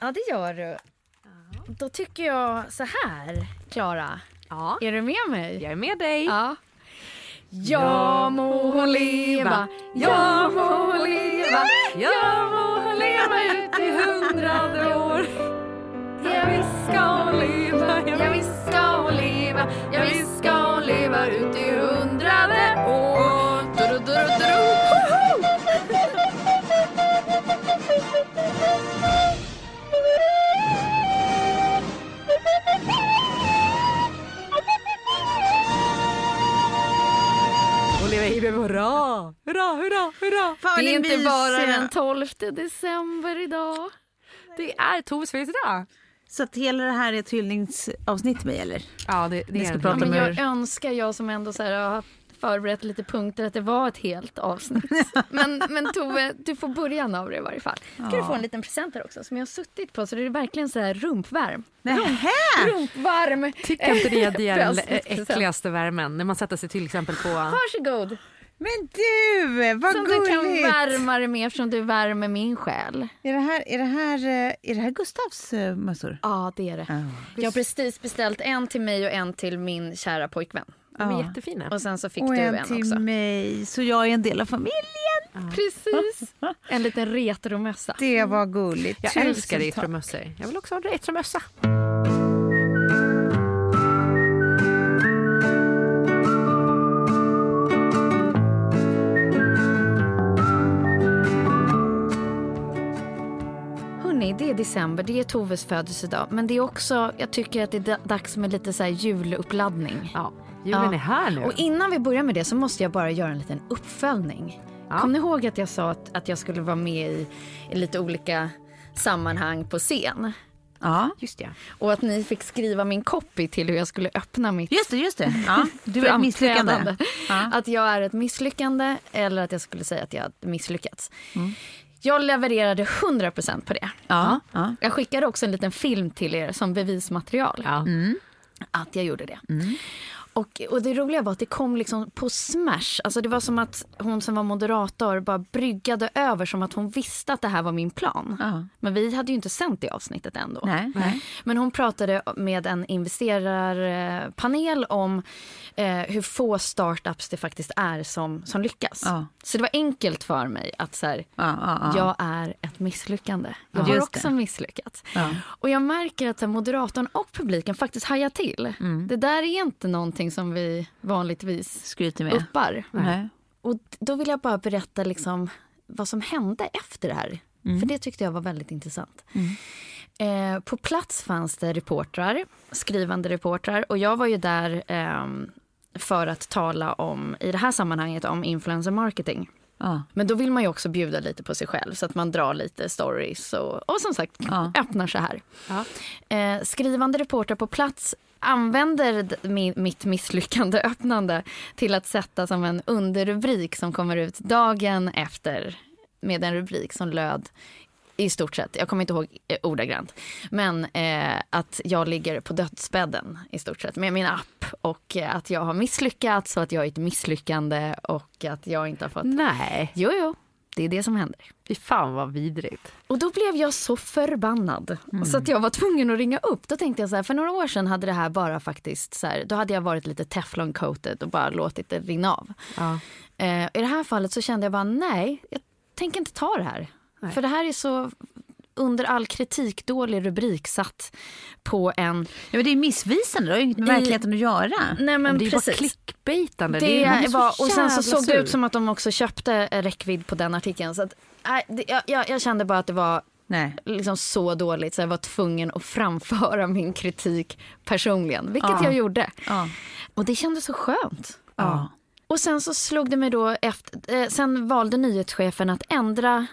Ja, det gör du. Då tycker jag så här, Klara. Ja, Är du med mig? jag är med dig. Ja. Ja må hon leva, ja må hon leva, ja må hon leva ut i hundrade år. Ja visst ska hon leva, ja visst ska hon leva, ja visst ska hon leva ut i hundrade leva i hurra, hurra, hurra, hurra. Fan, Det är inte bara den 12 december idag. Det är Toves födelsedag. Så att hela det här är ett hyllningsavsnitt med eller? Ja, det, det är ska prata hyllning. Men jag önskar jag som ändå så här har förberett lite punkter att det var ett helt avsnitt. men, men Tove, du får början av det i varje fall. Ska du få en liten present här också som jag har suttit på så det är verkligen så här rumpvärm. Nähä! Rumpvarm! Tycker inte det, det är den äckligaste värmen när man sätter sig till exempel på... Varsågod! Men du, vad Som du kan gulligt! värma dig med eftersom du värmer min själ. Är det här, är det här, eh, är det här Gustavs uh, mössor? Ja, det är det. Jag har precis beställt en till mig och en till min kära pojkvän. De är Ja. jättefina. Och sen så fick Och du en en till också. mig, så jag är en del av familjen. Precis. En liten retromössa. Det var gulligt. Jag Tusen älskar retromössor. Jag vill också ha en retromössa. December, det är Toves födelsedag. Men det är också, jag tycker att det är da- dags med lite så här juluppladdning. Ja, julen Ja. är här nu. Och innan vi börjar med det så måste jag bara göra en liten uppföljning. Ja. Kommer ni ihåg att jag sa att, att jag skulle vara med i, i lite olika sammanhang på scen? Ja, Just det. Och att ni fick skriva min copy till hur jag skulle öppna mitt just det. Just det. Ja, du är ett misslyckande. Ja. Att jag är ett misslyckande eller att jag skulle säga att jag hade misslyckats. Mm. Jag levererade 100% på det. Ja, ja. Jag skickade också en liten film till er som bevismaterial. Ja. Att jag gjorde det. Och, och det roliga var att det kom liksom på smash. Alltså det var som att hon som var moderator bara bryggade över som att hon visste att det här var min plan. Ja. Men vi hade ju inte sänt det avsnittet ändå. Nej, nej. Men hon pratade med en investerarpanel om eh, hur få startups det faktiskt är som, som lyckas. Ja. Så det var enkelt för mig att så här, ja. jag är ett misslyckande. Jag Ja. har också det. misslyckats. Och jag märker att här, moderatorn och publiken faktiskt hajar till. Mm. Det där är inte någonting som vi vanligtvis Skryter med. uppar. Nej. Och då vill jag bara berätta liksom vad som hände efter det här. Mm. För det tyckte jag var väldigt intressant. Eh, på plats fanns det reportrar, skrivande reportrar. Och jag var ju där ehm, för att tala om, i det här sammanhanget, om influencer marketing. Ja. Men då vill man ju också bjuda lite på sig själv så att man drar lite stories och, och som sagt Ja. öppnar så här. Ja. Eh, skrivande reporter på plats använder min, mitt misslyckande öppnande till att sätta som en underrubrik som kommer ut dagen efter med en rubrik som löd i stort sett, jag kommer inte ihåg eh, ordagrant, men eh, att jag ligger på dödsbädden i stort sett med min app och eh, att jag har misslyckats och att jag är ett misslyckande och att jag inte har fått... Nej, Jo, jo, det är det som händer. fy fan vad vidrigt. Och då blev jag så förbannad så att jag var tvungen att ringa upp. Då tänkte jag så här, för några år sedan hade det här bara faktiskt så här, då hade jag varit lite teflon coated och bara låtit det rinna av. Ja. Eh, I det här fallet så kände jag bara nej, jag tänker inte ta det här. Nej. För det här är så under all kritik dålig rubrik satt på en... Ja, men det är missvisande, det har ju inget med verkligheten att göra. Nej men, det är ju bara precis. clickbaitande. Det, är, blir så var, och sen så såg det ut som att de också köpte räckvidd på den artikeln. Så att, det, jag, jag, jag kände bara att det var Nej. liksom så dåligt så jag var tvungen att framföra min kritik personligen, vilket Ja. jag gjorde. Ja. Och det kändes så skönt. Ja. Och sen så slog det mig då efter, eh, sen valde nyhetschefen att ändra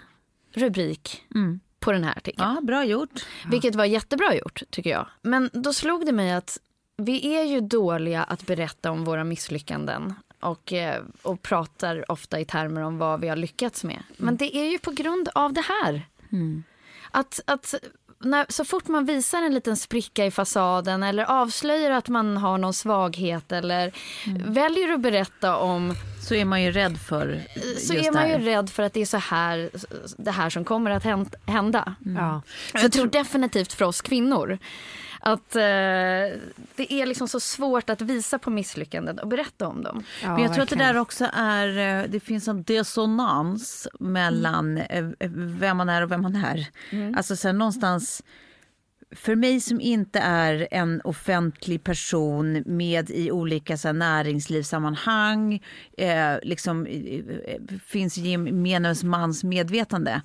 rubrik Mm. På den här artikeln. ja, bra gjort. Vilket var jättebra gjort tycker jag. Men då slog det mig att vi är ju dåliga att berätta om våra misslyckanden. Och, eh, och pratar ofta i termer om vad vi har lyckats med. Men det är ju på grund av det här. Att, att när, så fort man visar en liten spricka i fasaden eller avslöjar att man har någon svaghet eller väljer att berätta om Så är man ju rädd för så just är man ju rädd för att det är så här det här som kommer att hända. Ja. Jag tror definitivt för oss kvinnor att eh, det är liksom så svårt att visa på misslyckanden och berätta om dem. Ja, Men jag tror att det där också är, eh, det finns en dissonans mellan eh, vem man är och vem man är. Alltså så här, någonstans, för mig som inte är en offentlig person med i olika så här, näringslivssammanhang, eh, liksom eh, eh, finns i gemenes mans medvetande.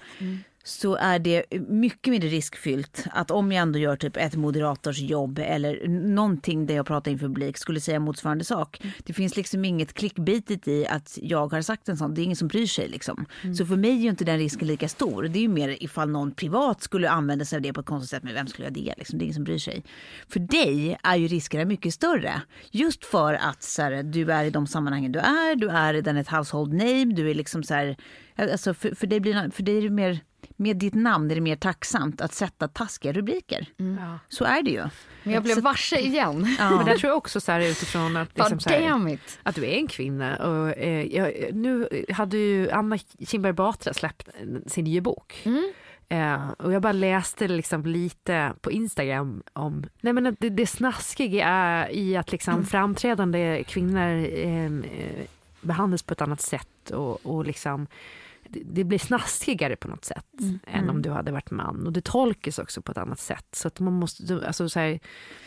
Så är det mycket mindre riskfyllt att om jag ändå gör typ ett moderatorsjobb eller någonting där jag pratar inför publik skulle säga motsvarande sak. Det finns liksom inget klickbitigt i att jag har sagt en sån. Det är ingen som bryr sig liksom. Så för mig är ju inte den risken lika stor. Det är ju mer ifall någon privat skulle använda sig av det på ett konstigt sätt. Men vem skulle göra det? Liksom? Det är ingen som bryr sig. För dig är ju riskerna mycket större. Just för att så här, du är i de sammanhangen du är. Du är den ett household name. Du är liksom så här. Alltså för, för dig blir för dig är det mer med ditt namn är det mer tacksamt att sätta taskiga rubriker. Ja. Så är det ju. Men jag blev varse igen. Men där tror jag också så här utifrån att, liksom, så här, att du är en kvinna. Och, eh, jag, nu hade ju Anna Kinberg Batra släppt sin nya bok. Eh, och jag bara läste liksom lite på Instagram om nej men det, det snaskiga är i att liksom framträdande kvinnor eh, eh, behandlas på ett annat sätt och, och liksom det, blir snaskigare på något sätt än om du hade varit man. Och det tolkas också på ett annat sätt. Så att man måste, alltså så här,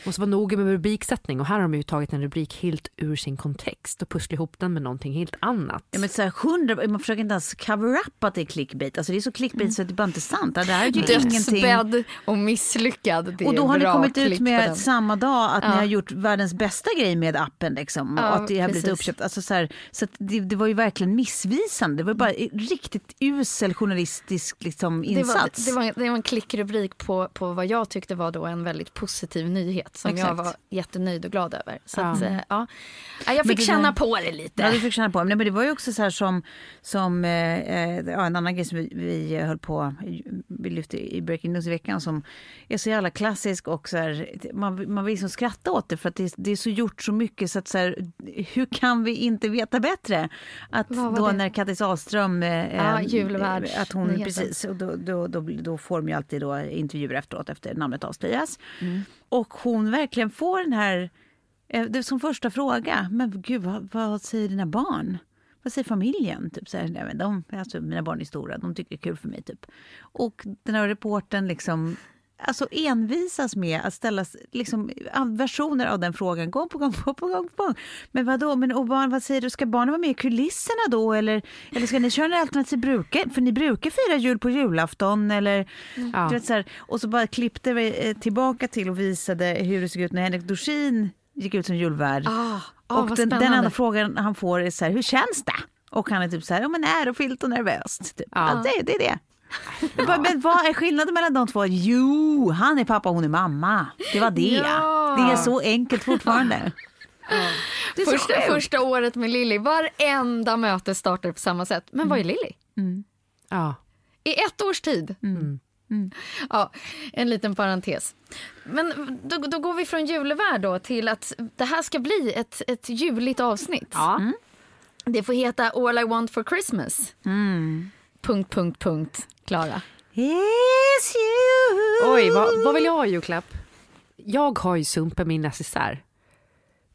måste vara noga med rubriksättning. Och här har de ju tagit en rubrik helt ur sin kontext och pusslat ihop den med någonting helt annat. Ja, men så här, hundra, man försöker inte ens cover up att det är clickbait. Alltså det är så clickbait så att det bara inte är sant. Det här är ju ingenting. Dödsbädd och misslyckad. Och då är har ni kommit ut med samma dag att ni Ja. har gjort världens bästa grej med appen. Liksom, Ja, och att det har blivit uppköpt. Alltså, så här, så det, det var ju verkligen missvisande. Det var bara en riktigt usel journalistisk liksom, det var, insats. det, var, det var en klickrubrik på, på vad jag tyckte var då en väldigt positiv nyhet som jag Exakt. var jättenöjd och glad över. Så Ja. att, eh, ja. Ja, jag fick det känna på det lite. Ja, du fick känna på det. Men det var ju också så här som, som eh, eh, ja, en annan grej som vi, vi höll på, vi lyfte i Breaking News i veckan som är så jävla klassisk och så här, man, man vill liksom skratta åt det för att det, det är så gjort så mycket så att så här, hur kan vi inte veta bättre? Att då det? när Kattis Ahlström, eh, Ja, eh, julvärd- att hon, precis, och då, då, då, då får de ju alltid då intervjuer efteråt efter namnet avslöjas. Och hon verkligen får den här Eh, Det som första fråga, men gud vad, vad säger dina barn? Vad säger familjen? Typ så här, nej, men de, alltså, mina barn är stora, de tycker det är kul för mig. Typ. Och den här reporten liksom, alltså envisas med att ställa liksom, versioner av den frågan gång på gång på, på gång på gång. Men vad då? Men och barn, vad säger du? Ska barnen vara med i kulisserna då? Eller, eller ska ni köra en alternativ brukar? För ni brukar fira jul på julafton eller Ja. du vet, så här, och så bara klippte vi eh, tillbaka till och visade hur det såg ut när Henrik Dorsin gick ut som julvärd. Ah, ah, och den, den enda frågan han får är så här, hur känns det? Och han är typ så här, ja men ärofyllt och nervöst. Typ. Ja. Ja. det, det är det. Bara, men vad är skillnaden mellan de två? Jo, han är pappa och hon är mamma. Det var det. Ja, Det är så enkelt fortfarande. Det är första, första året med Lilly, varenda möte startar på samma sätt. Men vad är Lilly? Ja. I ett års tid. Ja, en liten parentes. Men då, då går vi från julevärd då till att det här ska bli ett, ett juligt avsnitt. Ja. Det får heta All I want for Christmas. Punkt, punkt, punkt. Klara. Yes you. Oj, vad, vad vill jag ha i julklapp? Jag har ju Sumpen min necessär.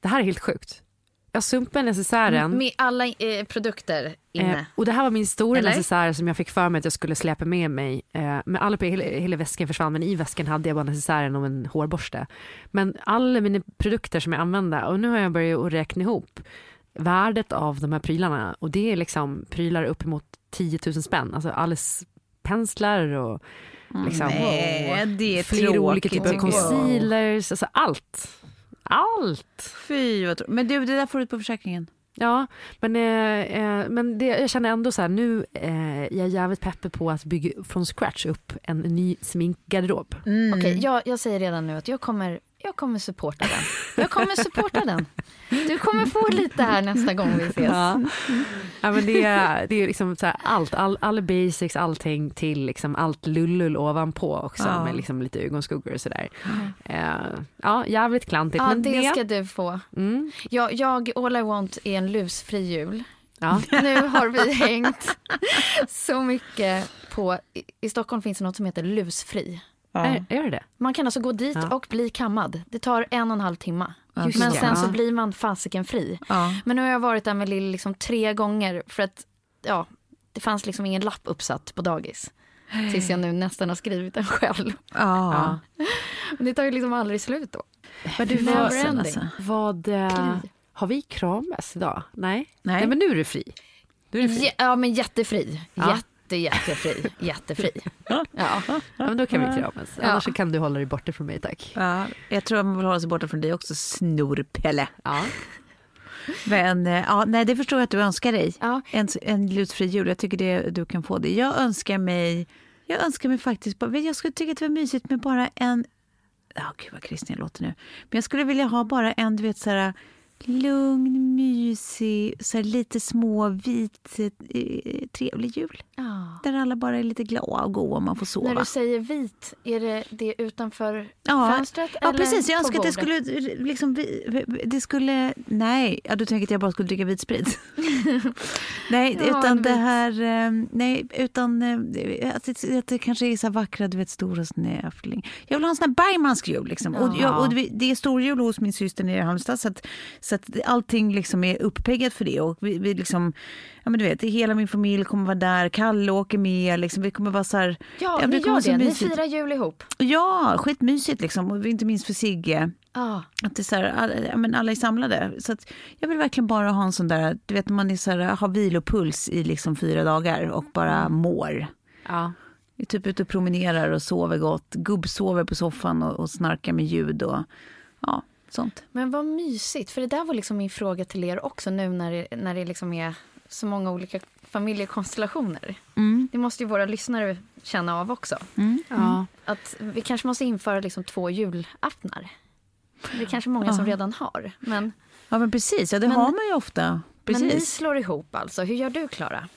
Det här är helt sjukt. Jag sumpade necessären. Med alla eh, produkter inne. Eh, och det här var min stora Eller? necessär som jag fick för mig att jag skulle släpa med mig. Eh, men alla, hela, hela väskan försvann men i väskan hade jag bara necessären och en hårborste. Men alla mina produkter som jag använde och nu har jag börjat att räkna ihop värdet av de här prylarna och det är liksom prylar uppemot 10 000 spänn. Alltså alldeles penslar och liksom, Nej, det är flera olika tråkigt, typer av concealers, alltså allt. Allt! Fy vad. Men du, det där får du ut på försäkringen. Ja, men, eh, eh, men det, jag känner ändå så här, nu eh, jag är jävligt peppig på att bygga från scratch upp en ny sminkgarderob. Okej, jag, jag säger redan nu att jag kommer, jag kommer supporta den. Jag kommer supporta den. Du kommer få lite här nästa gång vi ses. Ja. ja, men det, är- det är liksom så allt, all, alla basics, allting till liksom allt lullull ovanpå också Ja. med liksom lite ögonskuggor och sådär. Eh, ja, jävligt klantigt. Ja, men det det, ska du få. mm, Jag, jag, all I want är en lusfri jul. ja. Nu har vi hängt så mycket på... I, I Stockholm finns det något som heter lusfri. Är, är det? Man kan alltså gå dit Ja. och bli kammad. Det tar en och en halv timme. Just Men det. sen så Ja. blir man fasiken fri. Ja. Men nu har jag varit där med Lill liksom tre gånger för att ja, det fanns liksom ingen lapp uppsatt på dagis. Tills jag nu nästan har skrivit den själv. Ja. Men det tar ju liksom aldrig slut då. Men du, Never vad, alltså. vad Kry. har vi kramas idag? Nej? Nej. men nu är du fri. Nu är du fri. Ja, ja men jättefri. Ja. Jätte, jättefri. Jättefri. Ja. Ja, men då kan vi kramas. Ja. Annars kan du hålla dig borta från mig tack. Ja, jag tror att man vill hålla sig borta från dig också, snorpelle. Ja. Men eh, ja, nej, det förstår jag att du önskar dig. Ja. En, en lusfri jul. Jag tycker det, du kan få det. Jag önskar mig, jag önskar mig faktiskt, bara- jag skulle tycka att det var mysigt med bara en, ja gud vad kristen jag låter nu. Men jag skulle vilja ha bara en, du vet så här lugn, mysig, så lite småvit, eh, trevlig jul. Ja. Där alla bara är lite glada och goa och man får sova. När du säger vit, är det det utanför Ja, fönstret? Ja, precis. Jag önskar att det skulle, liksom, det skulle... Nej, ja, du tänker att jag bara skulle dricka vit sprit. nej, Ja, utan det vit. här... eh, Nej, utan eh, att det, att det kanske är så vackra, du vet, stora snöfling. Jag vill ha en sån här Bergmansk jul. Liksom. Och, jag, och det är storjul hos min syster nere i Halmstad så att, så att allting liksom är uppeggat för det. Och vi, vi liksom, ja, men du vet, hela min familj kommer vara där, Kalle åker med. Liksom, vi kommer vara så här... Ja, det ni gör det. Ni firar jul ihop. Ja, skitmysigt liksom. Och inte minst för Sigge. Ja. Att det är så här, alla, ja, men alla är samlade. Så jag vill verkligen bara ha en sån där, du vet när man är så här, har vilopuls i liksom fyra dagar och bara mår. Ja. Jag är typ ute och promenerar och sover gott, gubbsover på soffan och, och snarkar med ljud och ja, sånt. Men vad mysigt, för det där var liksom min fråga till er också nu när det, när det liksom är så många olika familjekonstellationer. Det måste ju våra lyssnare känna av också. Ja. Att vi kanske måste införa liksom två julaftnar. Det är kanske många som redan har. Men, Ja men precis, ja det Men- har man ju ofta. men ni Precis. slår ihop alltså. Hur gör du Klara?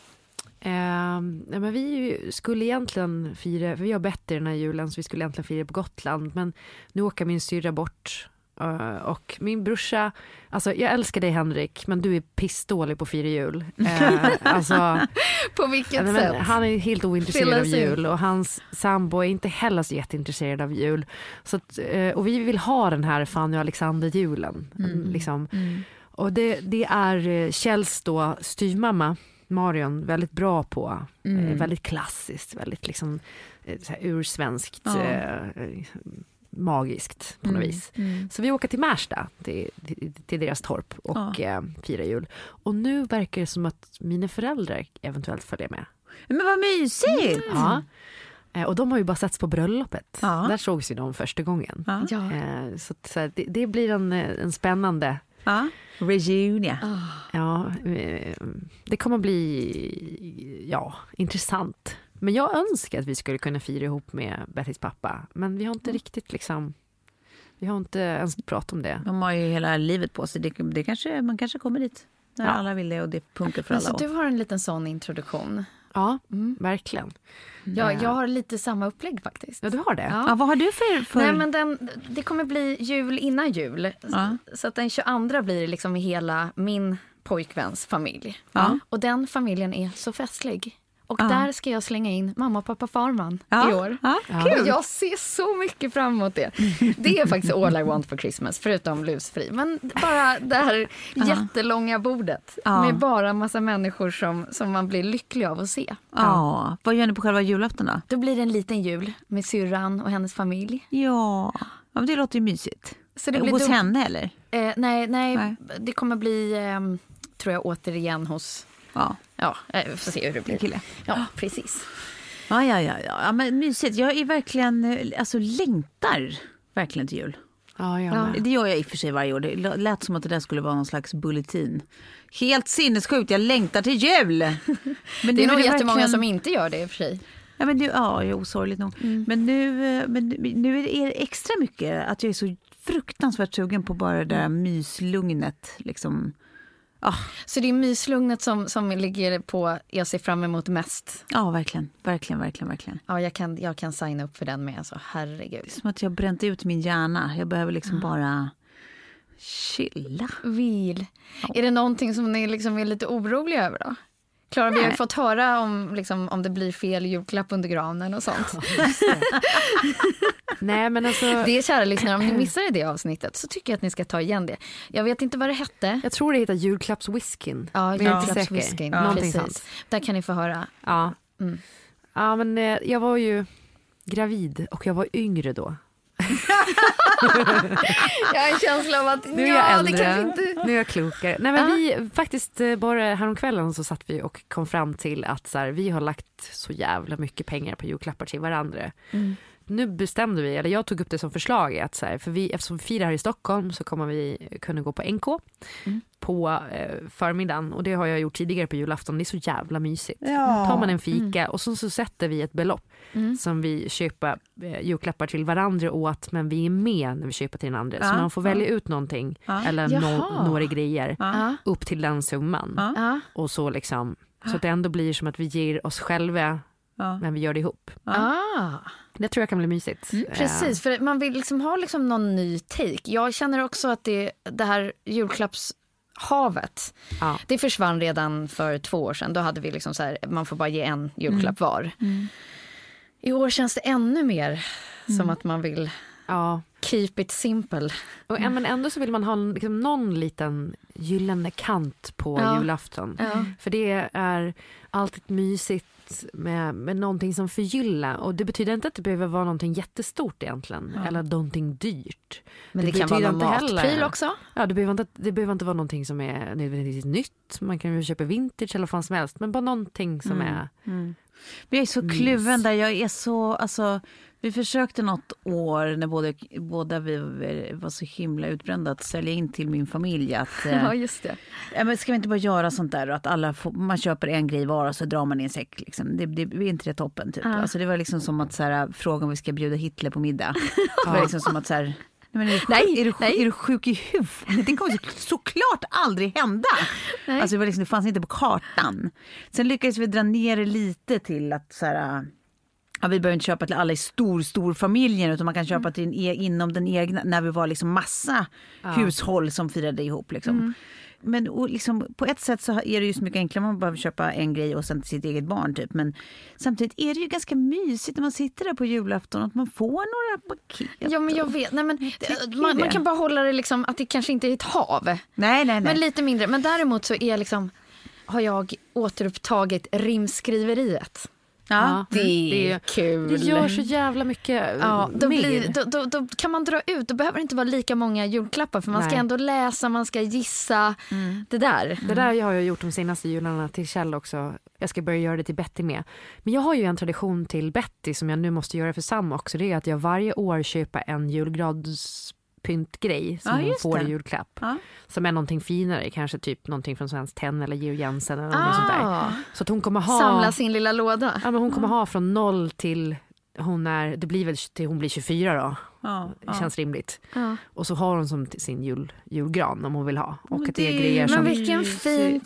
Nej, men vi skulle egentligen fira, för vi har bett i den här julen så vi skulle egentligen fira på Gotland men nu åker min syrra bort eh, och min brorsa, alltså jag älskar dig Henrik men du är pissdålig på att fira jul. Eh, alltså, På vilket men han är helt ointresserad Fylla av jul och hans sambo är inte heller så jätteintresserad av jul. Så att, eh, och vi vill ha den här Fanny och Alexander-julen. Liksom. Och det, det är eh, Kjells då styvmamma Marion väldigt bra på. Eh, väldigt klassiskt, väldigt liksom eh, ursvenskt, Ja. eh, magiskt på något vis. Så vi åker till Märsta, till, till, till deras torp och eh, firar jul. Och nu verkar det som att mina föräldrar eventuellt följer med. Men vad mysigt! Ja. Eh, Och de har ju bara setts på bröllopet. Ja. Där sågs ju de första gången. Ja. Ja. Eh, Så, att, så här, det, det blir en, eh, en spännande Ja. Reunion. Ja, eh, det kommer bli ja, intressant. Men jag önskar att vi skulle kunna fira ihop med Bettys pappa. Men vi har inte riktigt liksom, vi har inte ens pratat om det. De har ju hela livet på sig. Det, det kanske, man kanske kommer dit när Ja. alla vill det och det funkar för Men alla. så du har en liten sån introduktion. Ja, verkligen. Jag, jag har lite samma upplägg faktiskt. Ja, du har det? Ja. ja, vad har du för... för... Nej, men den, det kommer bli jul innan jul. Ja. Så att den 22 blir det liksom i hela min pojkväns familj. Ja. Och den familjen är så festlig. Och Ja. där ska jag slänga in mamma, pappa, farman Ja. i år. Ja, Och jag ser så mycket fram emot det. Det är faktiskt all I want for Christmas, förutom lusfri. Men bara det här jättelånga bordet med bara massa människor som, som man blir lycklig av att se. Ja. Vad gör ni på själva julafton då? Då blir det en liten jul med syrran och hennes familj. Ja, ja det låter ju mysigt. Så det blir Hos dubb- henne eller? Eh, nej, nej, Nej. det kommer bli, ehm, tror jag, återigen hos... Ja, Ja, eh, vi får se hur det en blir. kille. Ja, precis. Ja, ja, ja, ja. ja men mysigt. Jag är verkligen, eh, alltså längtar verkligen till jul. Ja, jag Ja. Det gör jag i och för sig varje år. Det lät som att det där skulle vara någon slags bulletin. Helt sinnessjukt, jag längtar till jul! Men Det är nog det jättemånga verkligen- som inte gör det i och för sig. Ja, men nu, ja jo, sorgligt nog. Men, nu, eh, men nu är det extra mycket att jag är så fruktansvärt sugen på bara det där myslugnet. Liksom. Ah, Så det är myslugnet som, som ligger på jag ser fram emot mest. ja, verkligen. Verkligen, verkligen, verkligen. Ja, jag kan, jag kan signa upp för den med. Alltså, herregud. Som att jag har bränt ut min hjärna. Jag behöver liksom bara chilla. Vil. Är det någonting som ni liksom är lite oroliga över då? Klara, vi har ju fått höra om, liksom, om det blir fel julklapp under granen och sånt. Nej, men alltså, Det kära lyssnare, om ni missade det avsnittet så tycker jag att ni ska ta igen det. Jag vet inte vad det hette. jag tror det heter julklappswhiskyn. Ja, är julklappswhiskyn. Någonting Precis. Där kan ni få höra. Ja. Mm. ja, men eh, jag var ju gravid och jag var yngre då. Jag har en känsla av att Nu är jag äldre, nu är jag klokare. Nej, men vi, faktiskt eh, bara häromkvällen så satt vi och kom fram till att så här, vi har lagt så jävla mycket pengar på julklappar till varandra. Mm. Nu bestämde vi, eller jag tog upp det som förslag, att så här, för vi, eftersom vi firar här i Stockholm så kommer vi kunna gå på NK Mm. på eh, förmiddagen och det har jag gjort tidigare på julafton. Det är så jävla mysigt. Ja. tar man en fika och så, så sätter vi ett belopp Mm. som vi köper eh, julklappar till varandra åt men vi är med när vi köper till den andra. Ja, Så man får ja. välja ut någonting Ja. eller no, några grejer Ja. upp till den summan. Och så liksom så att det ändå blir som att vi ger oss själva Ja. men vi gör det ihop. Ah. Det tror jag kan bli mysigt. Mm, Precis, för man vill liksom ha liksom någon ny take. Jag känner också att det, det här julklappshavet, Ja. det försvann redan för två år sedan. Då hade vi liksom så här, man får bara ge en julklapp var. I år känns det ännu mer som att man vill Ja. keep it simple. Och, ja, men ändå så vill man ha liksom, någon liten gyllene kant på Ja. julafton. Ja. För det är alltid mysigt med, med någonting som förgyller. Och det betyder inte att det behöver vara någonting jättestort egentligen. Eller någonting dyrt. Men det, Det kan vara någon heller- matpryl också. Ja, det, behöver inte, det behöver inte vara någonting som är nödvändigtvis nytt. Man kan ju köpa vintage eller vad fan som helst. Men bara någonting som är... Men jag är så kluven där. Jag är så, alltså, vi försökte något år när båda, båda vi var så himla utbrända att sälja in till min familj att eh, just det. ja, men ska vi inte bara göra sånt där att alla får, man köper en grej var och så drar man i en säck. Liksom. Det, det, är inte det toppen? Typ. Ja. Alltså, det var liksom som att så här, fråga om vi ska bjuda Hitler på middag. Det var liksom som att så här, Nej, men är, du, Nej, är, du, nej. är du sjuk i huvudet? Det kommer så, såklart aldrig hända. Nej. Alltså, det, var liksom, det fanns inte på kartan. Sen lyckades vi dra ner det lite till att så här, Ja, vi behöver inte köpa till alla i stor, stor familjen utan man kan köpa till en e- inom den egna, när vi var liksom massa hushåll som firade ihop. Liksom. Men och liksom, på ett sätt så är det ju så mycket enklare, man behöver köpa en grej och sen till sitt eget barn. Typ. Men samtidigt är det ju ganska mysigt när man sitter där på julafton att man får några paket. Ja men jag vet, nej, men, tycker man, man kan bara hålla det liksom att det kanske inte är ett hav. Nej, nej, nej. Men lite mindre. Men däremot så är liksom, har jag återupptagit rimskriveriet. Ja. Det är Det- kul. Det gör så jävla mycket Ja, då, mer. blir, då, då, då kan man dra ut, då behöver det inte vara lika många julklappar för man ska Nej. ändå läsa, man ska gissa. Det där. Det där har jag gjort de senaste jularna till Kjell också. Jag ska börja göra det till Betty med. Men jag har ju en tradition till Betty som jag nu måste göra för Sam också. Det är att jag varje år köper en julgradspyntgrej som Ja, hon får det. i julklapp. Ja. Som är någonting finare, kanske typ någonting från Svenskt Tenn eller Georg Jensen eller något sånt där. Ah, Så att hon kommer ha... samla sin lilla låda. Ja, men hon kommer ha från noll till hon är, det blir väl till hon blir 24 då. Ja, Det känns rimligt. Ja. Och så har hon som sin jul, julgran om hon vill ha. Och Men att det är det- grejer Men som... vilken mysigt. fin...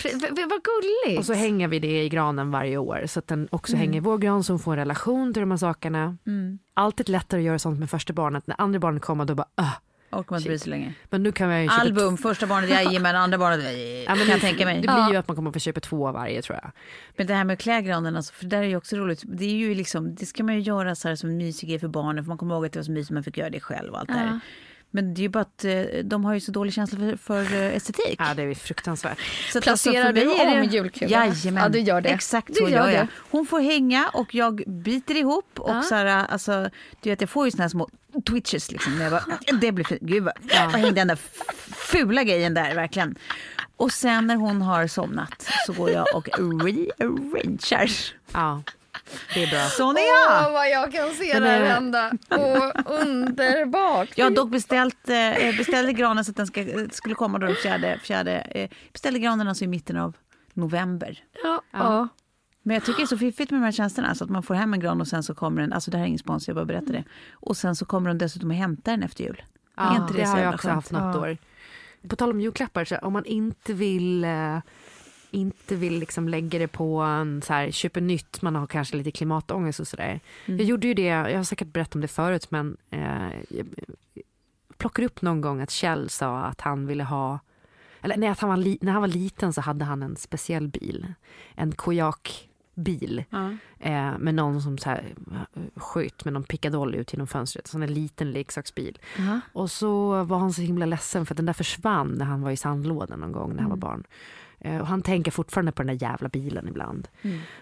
Vad gulligt. Och så hänger vi det i granen varje år så att den också Mm. hänger i vår gran så hon får en relation till de här sakerna. Mm. Alltid lättare att göra sånt med första barnet. När andra barnet kommer då bara äh. Orkar man inte sig länge. Men nu kan jag ju Album, första barnet jajamän, andra barnet Ja, kan jag det, tänka mig. det blir ju att man kommer att få köpa två av varje tror jag. Men det här med klädgranen, alltså, för där är ju också roligt. Det är ju liksom, det ska man ju göra så här som mysig grej för barnen. För man kommer ihåg att det var så mysigt, man fick göra det själv och allt det Ja. här. Men det är ju bara att eh, de har ju så dålig känsla för, för eh, estetik. Ja det är fruktansvärt. Så Placerar mig du om julkulorna? Jajamän. Ja, du gör det. Exakt Du gör gör jag. Hon får hänga och jag biter ihop. Och Ja. så här, alltså, du vet, jag får ju såna här små twitches. Liksom, jag bara, det blir fint. Gud vad, vad hängde den där fula grejen där verkligen. Och sen när hon har somnat så går jag och rearrangear. Ja, det är bra. Sån är Åh, jag! vad jag kan se det här hända. Åh, underbart. Jag har dock beställt, eh, beställde granen så att den ska, skulle komma då den fjärde, fjärde eh, beställde granen alltså i mitten av november. Ja, ja. Men jag tycker det är så fiffigt med de här tjänsterna. Så att man får hem en gran och sen så kommer den, alltså det här är ingen sponsor, jag bara berättar det. Och sen så kommer de dessutom och hämtar den efter jul. är Ja, inte det, det så har jag också skönt? haft något Ja. år. På tal om julklappar, så om man inte vill eh, inte vill liksom lägga det på en så här, köpa nytt, man har kanske lite klimatångest och sådär. Mm. Jag gjorde ju det, jag har säkert berättat om det förut men eh, jag plockade upp någon gång att Kjell sa att han ville ha eller nej, att han var när han var liten så hade han en speciell bil. En kojakbil. Eh, med någon som så här, sköt med någon pickadoll ut genom fönstret. Så en liten leksaksbil. Jaha. Och så var han så himla ledsen för att den där försvann när han var i sandlådan någon gång när han var barn. Eh, och han tänker fortfarande på den där jävla bilen ibland.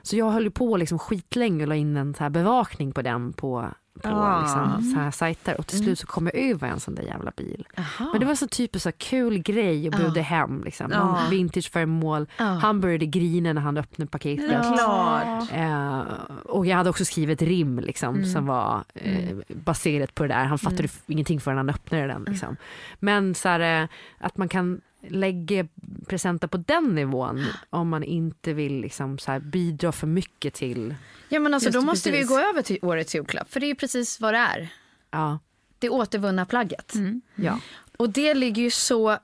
Så jag höll på liksom skitlänge och la in en så här bevakning på den på, på Ah. liksom, så här sajter. Och till slut så kom jag över en sån där jävla bil. Men det var så typiskt så kul grej och bjuda hem. Liksom. Ja. vintageföremål. Ja. Han började grina när han öppnade paketet. Klart. Eh, och jag hade också skrivit rim liksom, som var eh, baserat på det där. Han fattade f- ingenting förrän han öppnade den. Liksom. Men så här, eh, att man kan lägga presenter på den nivån om man inte vill liksom, så här, bidra för mycket till... Ja, men alltså, då måste vi gå över till årets julklapp. För det är ju precis vad det är. Ja, Det återvunna plagget. ja. Och det ligger ju så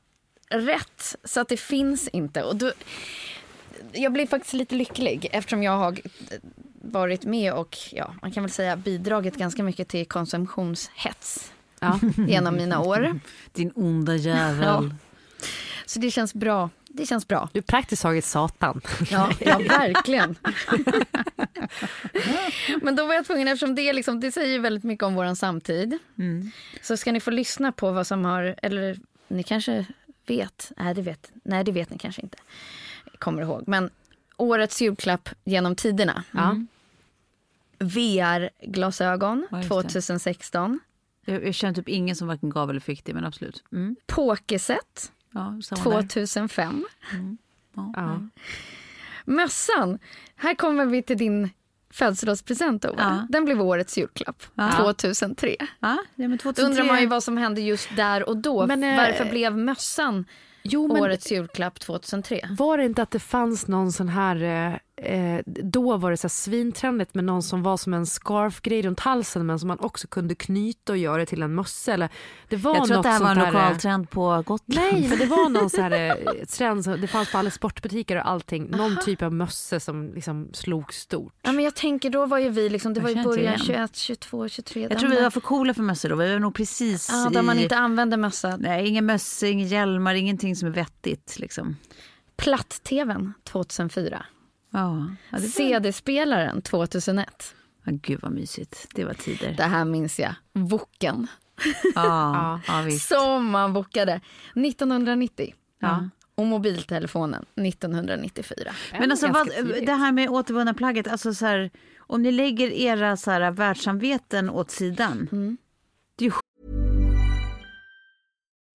rätt så att det finns inte. Och då, jag blir faktiskt lite lycklig eftersom jag har varit med och ja, man kan väl säga bidragit ganska mycket till konsumtionshets ja. genom mina år. Din onda jävel. Så det känns bra. Det känns bra. Du är praktiskt taget satan. Ja, ja verkligen. Men då var jag tvungen, eftersom det, liksom, det säger väldigt mycket om vår samtid. Så ska ni få lyssna på vad som har, eller ni kanske vet, nej det vet, nej, det vet ni kanske inte, kommer ihåg. Men årets julklapp genom tiderna. Ja. VR-glasögon Ja, just det. 2016. Jag, jag känner typ ingen som varken gav eller fick det, men absolut. Mm. Pokeset Ja, samma där. 2005. Ja. Mössan. Här kommer vi till din födelsedagspresent Ove. Ja. Den blev årets julklapp Ja. 2003. Ja, ja, men Då 2003. undrar man ju vad som hände just där och då. Men, eh, Varför blev mössan Jo, men årets julklapp 2003? var det inte att det fanns någon sån här, eh, då var det så här svintrendigt med någon som var som en scarf-grej runt halsen men som man också kunde knyta och göra till en mössa. Eller, det var Jag tror att något det här var en sånt där, eh, lokal trend på Gotland. Nej, men det var någon så här eh, trend, som- det fanns på alla sportbutiker och allting. Någon typ av mössa som liksom slog stort. Ja, men jag tänker då var ju vi liksom, det Jag var ju början igen. 21, 22, 23. Jag tror vi var för coola för mössor då. Vi var nog precis Ja, där man i... inte använder mössa. Nej, inga mössor, inga hjälmar, ingenting som är vettigt. Liksom. Platt-tvn 2004. Ja, ja, det var... CD-spelaren 2001. ja, gud vad mysigt. Det var tider. Det här minns jag. Voken. Ja, ja, visst. Som man bokade 1990. Ja. Och mobiltelefonen 1994. Men alltså, vad, det här med återvunna plagget, alltså så här, om ni lägger era så här, världssamveten åt sidan. Det är ju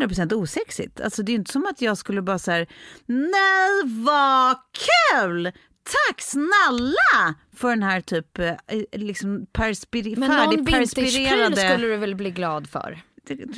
100% osexigt. Alltså det är inte som att jag skulle bara så här, nej vad kul! Tack snälla för den här typ eh, liksom perspir- Men någon vintagepryl skulle du väl bli glad för?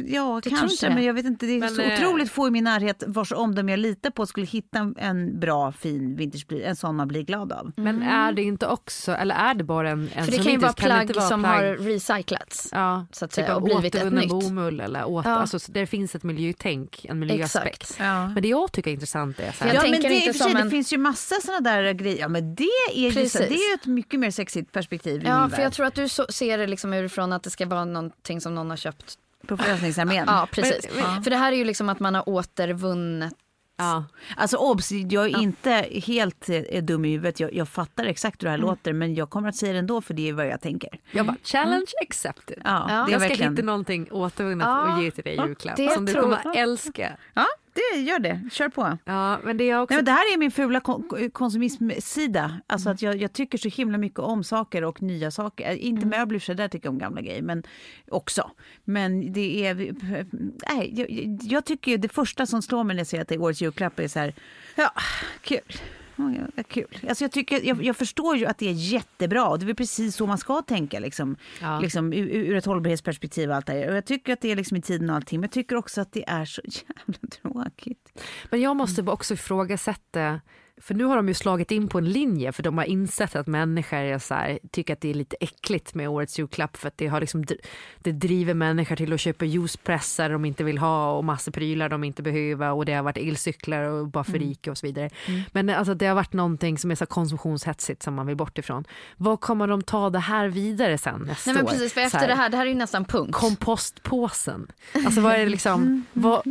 Ja, Du kanske. Men jag vet inte. Det är Men, så eh, otroligt få i min närhet vars omdöme jag litar på skulle hitta en- en bra fin vintagepryl. En sån man blir glad av. Men är det inte också, eller är det bara en, en För det kan ju vara plagg som plagg- har recyclats. Ja, så att typ säga, och blivit ett nytt. bomull eller åter, Ja. alltså, det finns ett miljötänk, en miljöaspekt. Ja. Men det jag tycker är intressant är så här, Jag ja, men det, inte sig, som det en- finns ju massa såna där grejer. Ja, men det är ju, så, det är ett mycket mer sexigt perspektiv Ja, för jag tror att du så, ser det liksom urifrån att det ska vara någonting som någon har köpt. På Frälsningsarmén. Ja, precis. Men- men- För det här är ju liksom att man har återvunnit. ja. Alltså obs, jag är inte helt eh, dum i huvudet. Jag, jag fattar exakt hur det här Mm. låter men jag kommer att säga det ändå för det är vad jag tänker. Jag bara, challenge accepted. Ja, Ja. det är jag ska verkligen... hitta någonting återvunnet Ja. och ge till dig i julklapp det som du kommer att älska. Ja, det gör det. Kör på. Ja, men det är också... Nej, men det här är min fula kon- konsumismsida. Alltså att jag, jag tycker så himla mycket om saker och nya saker. Eh, Inte möbler för där tycker jag om gamla grejer, men också. Men det är... Nej, jag, jag tycker det första som slår mig när jag ser att det är årets julklapp är så här, ja, kul. Ja, kul. Alltså jag, tycker, jag, jag förstår ju att det är jättebra. och Det är precis så man ska tänka liksom, Ja. liksom, ur, ur ett hållbarhetsperspektiv. Och allt det. Och jag tycker att det är liksom i tiden och allting. Men jag tycker också att det är så jävla tråkigt. Men jag måste också ifrågasätta, för nu har de ju slagit in på en linje för de har insett att människor är så här, tycker att det är lite äckligt med årets julklapp för att det, har liksom, det driver människor till att köpa juicepressar de inte vill ha och massor prylar de inte behöver och det har varit elcyklar och bara för rika och så vidare. Men alltså, det har varit någonting som är så konsumtionshetsigt som man vill bort ifrån. Vad kommer de ta det här vidare sen nästa Nej men precis, för efter det här, det här är ju nästan punkt. Kompostpåsen. Alltså vad är det liksom, vad,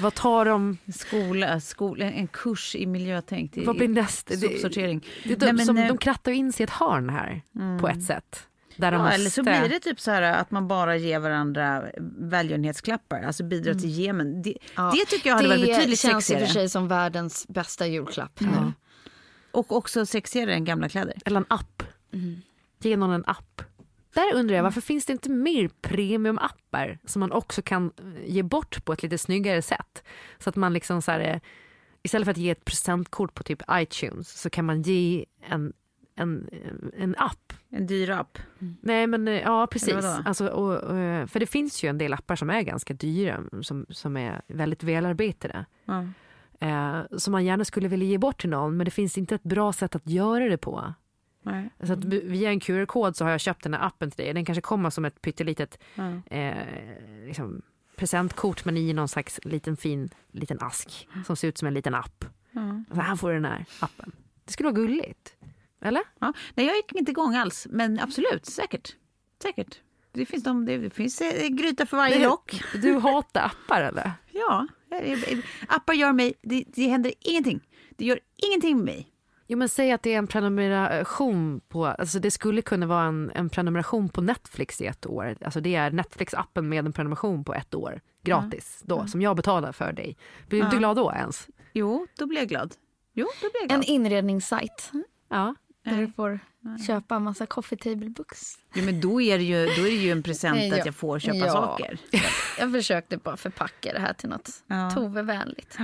vad tar de, Skola, skola, en kurs i miljötänk. Det vad blir nästa? Det- Sopsortering. Det, de, Nej, men, som, eh, de krattar ju in sig i ett hörn här på ett sätt. Där de Ja, måste... eller så blir det typ så här att man bara ger varandra välgörenhetsklappar, alltså bidrar till Jemen. Det, Ja, det tycker jag hade varit betydligt Det känns i och sexigare. för sig som världens bästa julklapp. nu. Och också sexigare än gamla kläder. Eller en app. Ge någon en app. Där undrar jag varför finns det inte mer premiumappar som man också kan ge bort på ett lite snyggare sätt. Så att man liksom så här, eh, istället för att ge ett presentkort på typ iTunes så kan man ge en, en, en app En dyr app. Nej men eh, ja precis. Alltså, och, och, för det finns ju en del appar som är ganska dyra som, som är väldigt välarbetade. Ja. Eh, som man gärna skulle vilja ge bort till någon men det finns inte ett bra sätt att göra det på. Nej. Så att vi- via en QR-kod så har jag köpt den här appen till dig. Den kanske kommer som ett pyttelitet Ja. eh, liksom, presentkort men i någon slags liten fin liten ask som ser ut som en liten app. Ja. Alltså, här får du den här appen. Det skulle vara gulligt. Eller? Ja. Nej, jag gick inte igång alls, men absolut, säkert. Säkert. Det finns, de, det finns eh, gryta för varje lock. Du hatar appar eller? Ja, eh, eh, appar gör mig, det, det händer ingenting. Det gör ingenting med mig. Jo men säg att det är en prenumeration på, alltså det skulle kunna vara en, en prenumeration på Netflix i ett år. Alltså det är Netflix-appen med en prenumeration på ett år gratis då som jag betalar för dig. Blir du inte Ja. glad då ens? Jo, då blir jag glad. Jo, då blir jag glad. En inredningssajt Ja. där du får köpa en massa coffee table books. Ja, men då är det ju, då är det ju en present Ja. att jag får köpa Ja. saker. Jag försökte bara förpacka det här till något Ja. Tove-vänligt.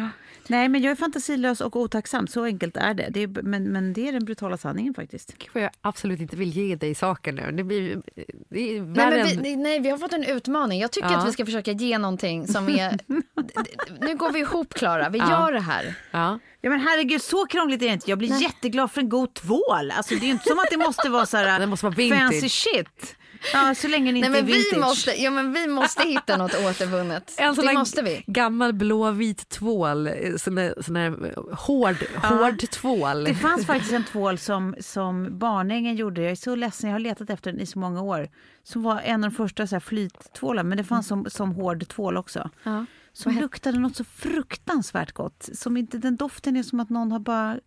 Nej, men jag är fantasilös och otacksam. Så enkelt är det. det är, men, men det är den brutala sanningen faktiskt. Gud jag absolut inte vill ge dig saker nu. Det blir det är Nej, värre men vi, nej, nej, vi har fått en utmaning. Jag tycker Ja. att vi ska försöka ge någonting som är... nu går vi ihop, Klara. Vi Ja. gör det här. Ja. Ja, men herregud, så krångligt är det inte. Jag blir jätteglad för en god tvål. Alltså, det är ju inte som att det måste vara så här Det måste vara vintage. fancy shit. Ja, så länge det inte Nej, men är vintage. vi, måste, ja, men vi måste hitta något återvunnet. En sån det måste vi. gammal blåvit tvål, eh, sån där, sån där eh, hård, hård tvål. Det fanns faktiskt en tvål som, som Barnängen gjorde. Jag är så ledsen, jag har letat efter den i så många år. Som var en av de första så här flyttvålar, men det fanns som, som hård tvål också. Ja. Som luktade något så fruktansvärt gott. Som inte, den doften är som att någon har bara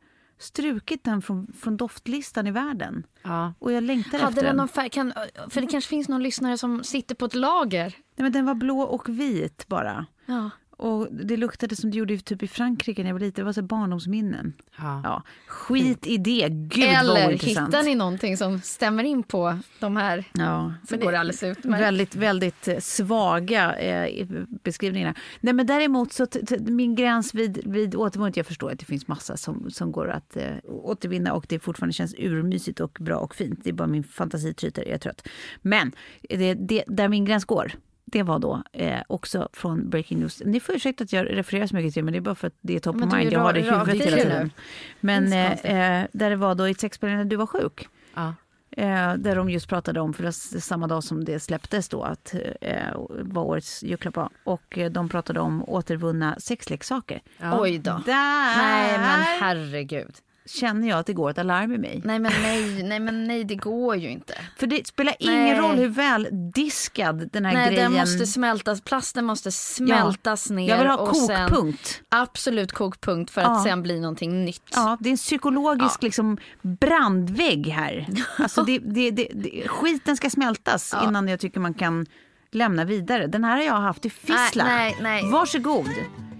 strukit den från, från doftlistan i världen. Ja. Och jag längtar Hade efter den någon färg? Kan, för det kanske finns någon lyssnare som sitter på ett lager. Nej, men den var blå och vit bara. Ja. Och det luktade som det gjorde typ i Frankrike när jag var liten. Det var så barndomsminnen. Ja. Ja, skit i det. Gud vad Eller ointressant. hittar ni någonting som stämmer in på de här Ja, så går det alldeles utmärkt. väldigt, väldigt eh, svaga eh, beskrivningar. Nej, men däremot så min gräns vid, vid återvunnet, jag förstår att det finns massa som, som går att eh, återvinna och det fortfarande känns urmysigt och bra och fint. Det är bara min fantasi tryter, jag är trött. Men det, det, där min gräns går, det var då eh, också från Breaking News. Ni får ursäkta att jag refererar så mycket till men det är bara för att det är top of mind. Jag har det i huvudet hela tiden. Men eh, eh, där det var då i ett sexspel när du var sjuk. Ja. Eh, där de just pratade om, för det samma dag som det släpptes då, att eh, var årets julklapp var. Och eh, de pratade om återvunna sexleksaker. Ja. Oj då. Där Nej men herregud. Känner jag att det går ett alarm i mig. Nej men nej, nej men nej det går ju inte. För det spelar ingen Nej. roll hur väl diskad den här Nej grejen... den måste smältas, plasten måste smältas ner. Jag vill ha och sen- kokpunkt. Absolut kokpunkt för Ja. att sen bli någonting nytt. Ja, det är en psykologisk liksom, brandvägg här. Alltså det, det, det, det, skiten ska smältas Ja. innan jag tycker man kan lämna vidare. Den här har jag haft i Fissla. Nej, nej, nej. Varsågod.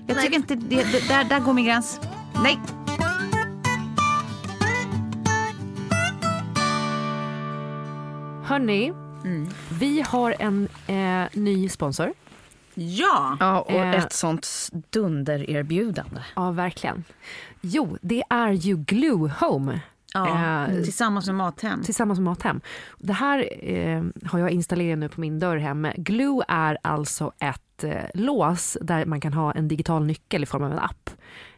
Jag tycker inte det, det, där, där går min gräns. Nej. Hörni, Mm. vi har en eh, ny sponsor. Ja. Ja, och Eh. ett sånt dundererbjudande. Ja, verkligen. Jo, det är ju Glue Home. ja. Eh, Tillsammans med Mathem. tillsammans med Mathem. Det här eh, har jag installerat nu på min dörr hemma. Glue är alltså ett eh, lås där man kan ha en digital nyckel i form av en app.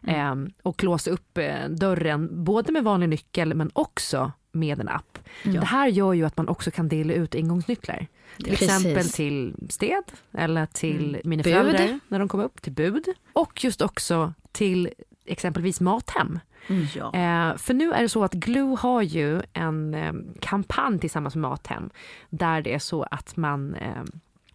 Eh, och låsa upp eh, dörren både med vanlig nyckel men också med en app. Det här gör ju att man också kan dela ut ingångsnycklar. Till Precis. exempel till sted eller till mina Bud. föräldrar när de kommer upp, till bud. Och just också till exempelvis Mathem. Ja. Eh, för nu är det så att Glue har ju en eh, kampanj tillsammans med Mathem där det är så att man eh,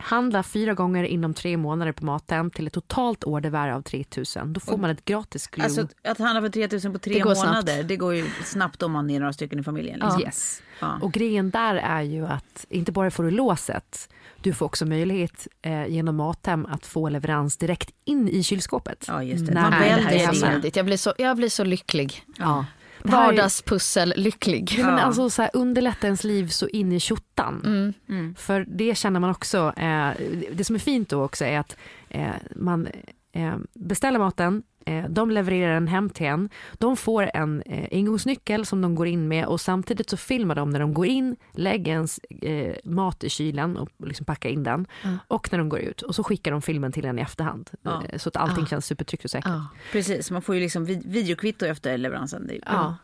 handlar fyra gånger inom tre månader på Mathem till ett totalt ordervärde av 3000. Då får man ett gratis Glue. Alltså att handla för 3000 på tre Det månader, snabbt. det går ju snabbt om man är några stycken i familjen. Liksom. Yes. Ja. Och grejen där är ju att inte bara får du låset, du får också möjlighet eh, genom Mathem att få leverans direkt in i kylskåpet. Ja, just det. Man det väljer här är smidigt. Jag blir så, jag blir så lycklig. Ja. Det här är- Vardagspussel lycklig. Ja, men alltså så här, underlätta ens liv så in i tjottan. Mm. För det känner man också, eh, det som är fint då också är att eh, man eh, beställer maten, de levererar den hem till en, de får en eh, ingångsnyckel som de går in med och samtidigt så filmar de när de går in, lägger ens eh, mat i kylen och liksom packar in den och när de går ut och så skickar de filmen till en i efterhand Ja. eh, så att allting Ja. känns supertryggt och säkert. Ja. Precis, man får ju liksom vid- videokvitto efter leveransen. Är- Ja.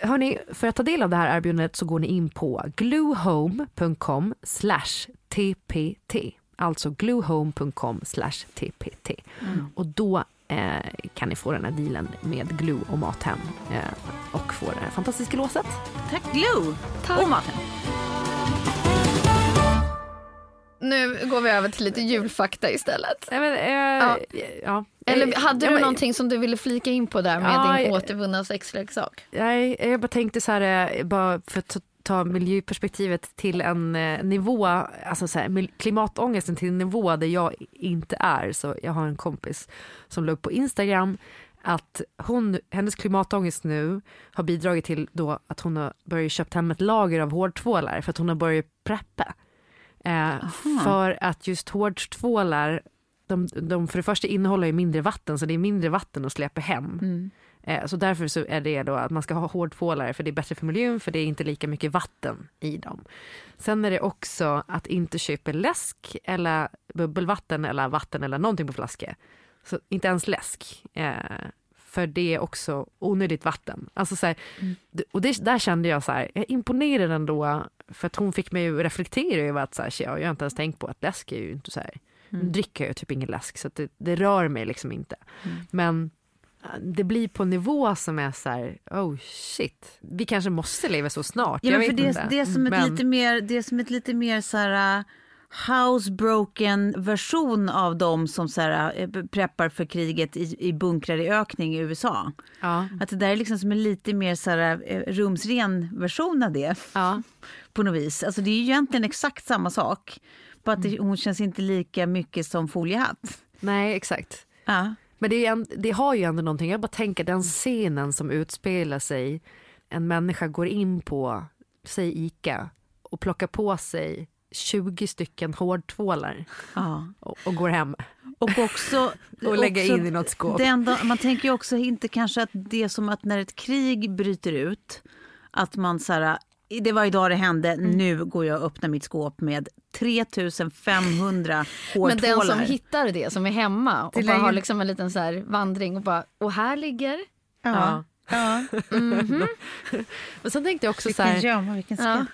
Hörni, för att ta del av det här erbjudandet så går ni in på gluehome.com tpt. Alltså gluehome.com tpt. Och då eh, kan ni få den här dealen med Glue och Mathem eh, och få det här fantastiska låset. Tack Glue! Och maten. Nu går vi över till lite julfakta istället. Men, eh, Ja. ja. Eller Eh, hade ja, du men- någonting som du ville flika in på där med Ja, din återvunna sexleksak? Nej, jag bara tänkte så här, eh, bara för att ta- miljöperspektivet till en eh, nivå, alltså så här, klimatångesten till en nivå där jag inte är. Så jag har en kompis som la upp på Instagram att hon, hennes klimatångest nu har bidragit till då att hon har börjat köpa hem ett lager av hårtvålar för att hon har börjat preppa. Eh, för att just hårtvålar, de, de för det första innehåller ju mindre vatten så det är mindre vatten att släppa hem. Eh, så därför så är det då att man ska ha hårdtvålar för det är bättre för miljön för det är inte lika mycket vatten i dem. Sen är det också att inte köpa läsk eller bubbelvatten eller vatten eller någonting på flaska. Så inte ens läsk. Eh, för det är också onödigt vatten. Alltså så här, Och det, där kände jag så här, jag är imponerad ändå för att hon fick mig att reflektera över att så här, jag har inte ens tänkt på att läsk är ju inte så här, nu dricker jag typ ingen läsk så det, det rör mig liksom inte. Men äh, det blir på nivå som är så här, oh shit, vi kanske måste leva så snart. Ja, men för det, inte. det, är som ett Men- lite mer, det är som ett lite mer så här uh, housebroken version av de som så här, uh, preppar för kriget i, i bunkrar i ökning i USA. Ja, Att det där är liksom som en lite mer så här, uh, rumsren version av det ja. på något vis. Alltså det är ju egentligen exakt samma sak. Bara att det, hon känns inte lika mycket som foliehatt. Nej exakt. Ja. Men det, en- det har ju ändå någonting, jag bara tänker den scenen som utspelar sig, en människa går in på, säg ICA, och plockar på sig 20 stycken hårdtvålar Ja. och, och går hem. Och också... Och lägga också in i något skåp. Enda, man tänker ju också inte kanske att det är som att när ett krig bryter ut, att man så här, det var idag det hände, Mm. nu går jag och öppnar mitt skåp med 3500 Men hårtvålar. den som hittar det, som är hemma och bara har liksom en liten så här vandring och bara, och här ligger... Ja. Ja. Men sen tänkte jag också så Vilken här, gömma, vilken Ja.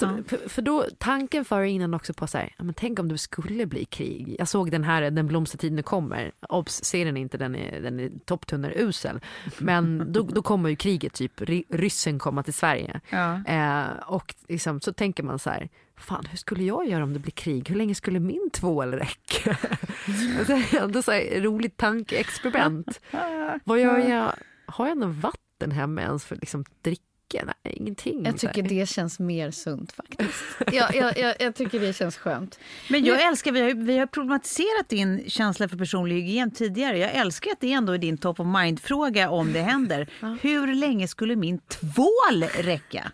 Så, för, för då, tanken för innan också på så här, ja, men tänk om det skulle bli krig. Jag såg den här, Den blomstertiden kommer, obs, ser den inte, den är, den är topptunnerusel. Men då, då kommer ju kriget, typ ry- ryssen komma till Sverige. Ja. Eh, och liksom, så tänker man så här, fan hur skulle jag göra om det blir krig? Hur länge skulle min tvål räcka? ändå så här, roligt tankeexperiment. Vad gör jag? Har jag något vatten hemma ens för liksom dricka? Nej, ingenting. Jag tycker det känns mer sunt faktiskt. jag, jag, jag, jag tycker det känns skönt. Men jag älskar, vi har, vi har problematiserat din känsla för personlig hygien tidigare. Jag älskar att det ändå är din top of mind-fråga om det händer. Hur länge skulle min tvål räcka?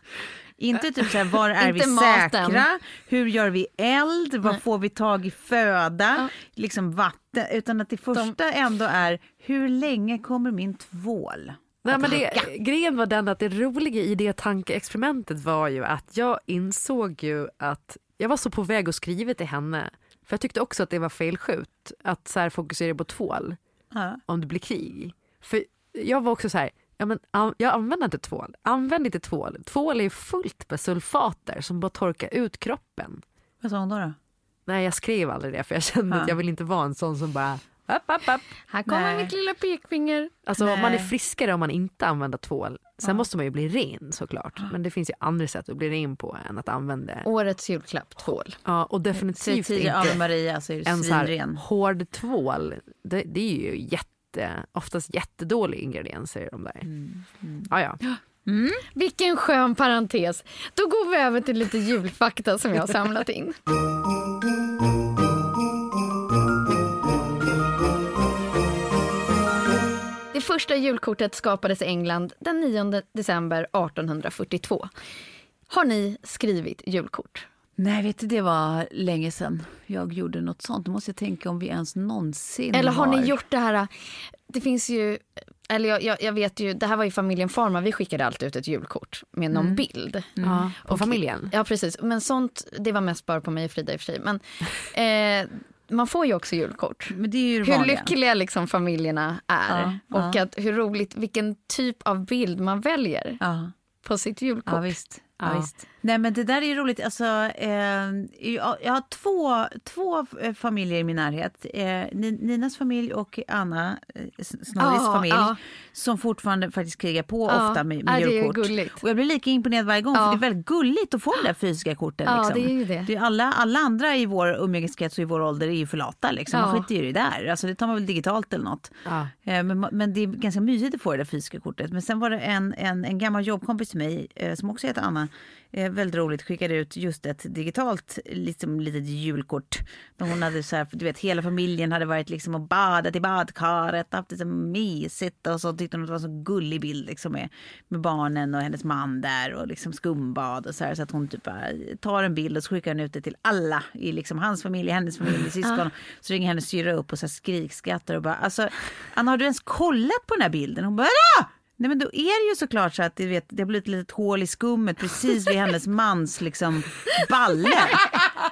Inte typ så här, var är vi maten. säkra? Hur gör vi eld? Var får vi tag i föda? Liksom vatten. Utan att det första ändå är, hur länge kommer min tvål? Nej, men det, grejen var den att det roliga i det tankeexperimentet var ju att jag insåg ju att jag var så på väg att skriva till henne. För jag tyckte också att det var felskjut att så här fokusera på tvål Ja. om det blir krig. För jag var också så här, ja, men, jag använder inte tvål. Använd inte tvål. Tvål är fullt med sulfater som bara torkar ut kroppen. Vad sa hon då? då? Nej jag skrev aldrig det för jag kände Ja. att jag vill inte vara en sån som bara upp, upp, upp. Här kommer Nej. mitt lilla pekfinger. Alltså man är Nej. friskare om man inte använder tvål. Sen måste man ju bli ren såklart. Men det finns ju andra sätt att bli ren på än att använda. Årets julklapp, tvål. Ja, och definitivt inte Maria så är du en så här svinren. hård tvål. Det, det är ju jätte, oftast jättedåliga ingredienser de där. Mm, Ja, ja. Vilken skön parentes. Då går vi över till lite julfakta som jag har samlat in. första julkortet skapades i England den 9 december 1842. Har ni skrivit julkort? Nej, vet du, det var länge sedan jag gjorde något sånt. Då måste jag tänka om vi ens någonsin Eller har ni gjort det här? Det finns ju, eller jag, jag, jag vet ju, det här var ju familjen Farman, vi skickade alltid ut ett julkort med någon bild. ja. På familjen. Ja precis, men sånt, det var mest bara på mig och Frida i och för sig. Men eh, man får ju också julkort. Hur lyckliga liksom familjerna är Ja, och att hur roligt, vilken typ av bild man väljer Ja, på sitt julkort. ja visst. Ja. Ja. visst. Nej men det där är roligt. Alltså, eh, jag, jag har två, två eh, familjer i min närhet. Eh, Ni- Ninas familj och Anna, eh, Snorris Ja, familj. ja. Som fortfarande faktiskt krigar på Ja, ofta med, med det är julkort. gulligt. Och jag blir lika imponerad varje gång för det är väldigt gulligt att få de där fysiska korten. Liksom. det är det. Det är alla, alla andra i vår umgängeskrets och i vår ålder är ju för lata. Liksom. Man skiter ju i det där. Alltså, det tar man väl digitalt eller något. Eh, Men, men det är ganska mysigt att få det där fysiska kortet. Men sen var det en, en, en gammal jobbkompis till mig, eh, som också heter Anna, eh, väldigt roligt, skickade ut just ett digitalt liksom, litet julkort. Där hon hade så här, du vet, hela familjen hade varit liksom och badat i badkaret, haft det så mysigt och så tyckte hon att det var så gullig bild liksom med, med barnen och hennes man där och liksom skumbad och så här. Så att hon typ bara tar en bild och så skickar hon ut det till alla i liksom hans familj, hennes familj, syskon. Så ringer hennes syrra upp och så här skrikskrattar och bara alltså Anna har du ens kollat på den här bilden? Hon bara Vadå? Nej men då är det ju såklart så att du vet, det har blivit ett litet hål i skummet precis vid hennes mans liksom balle.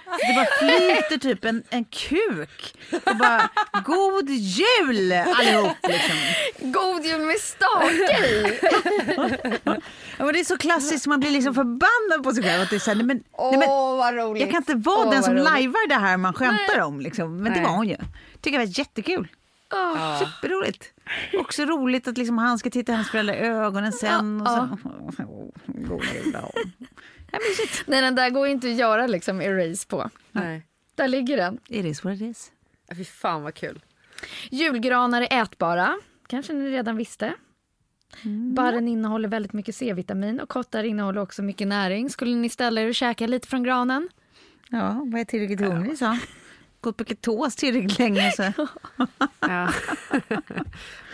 Så det bara flyter typ en, en kuk. Och bara god jul allihop liksom. God jul med stake i! Ja, men det är så klassiskt, man blir liksom förbannad på sig själv. Att det är så här, nej, men, nej, men, Åh vad roligt. jag kan inte vara Åh, den som roligt. lajvar det här man skämtar om. Liksom. Men det Nej. var hon ju. Tycker jag var jättekul. Åh. Superroligt. Också roligt att liksom han ska titta hennes föräldrar i ögonen sen. Och så. God jul. ja. Ja, mysigt. Nej den där går inte att göra liksom erase på. Nej. Där ligger den. It is what it is. Ja, Fy fan vad kul. Julgranar är ätbara. Kanske ni redan visste. Barren innehåller väldigt mycket C-vitamin och kottar innehåller också mycket näring. Skulle ni ställa er och käka lite från granen? Ja, vad är tillräckligt hungrig så. Gått på ketos tillräckligt länge så. Ja.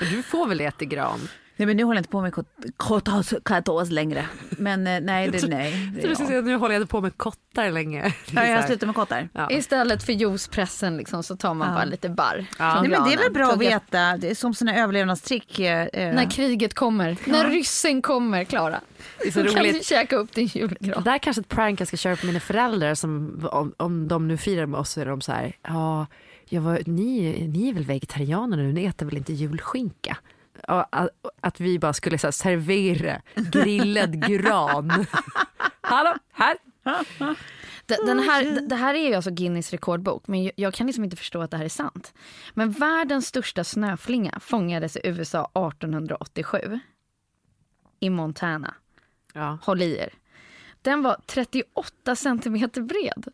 Du får väl äta gran? Nej men nu håller jag inte på med kot- ketos, ketos längre. Men eh, nej, det, nej. Det, Så du ska ja. säga att nu håller jag på med kottar länge. Det Ja, jag slutar med kottar. Ja. Istället för juicepressen liksom, så tar man Ja. bara lite barr Ja. Nej, men det är väl bra att Plugga- veta, det är som såna överlevnadstrick. eh, eh, När kriget kommer, när ryssen kommer, Klara. Det är så Då kan du roligt. käka upp din Det julgran. där är kanske ett prank jag ska köra på mina föräldrar som om, om de nu firar med oss så är de så här, ja, jag var, ni, ni är väl vegetarianer nu, ni äter väl inte julskinka? Att, vi bara skulle så här, servera grillad gran. Hallå, här! Den, här, det här är ju alltså Guinness rekordbok, men jag, jag kan liksom inte förstå att det här är sant. Men världens största snöflinga fångades i USA 1887. I Montana. Ja. Håll i er. Den var 38 centimeter bred.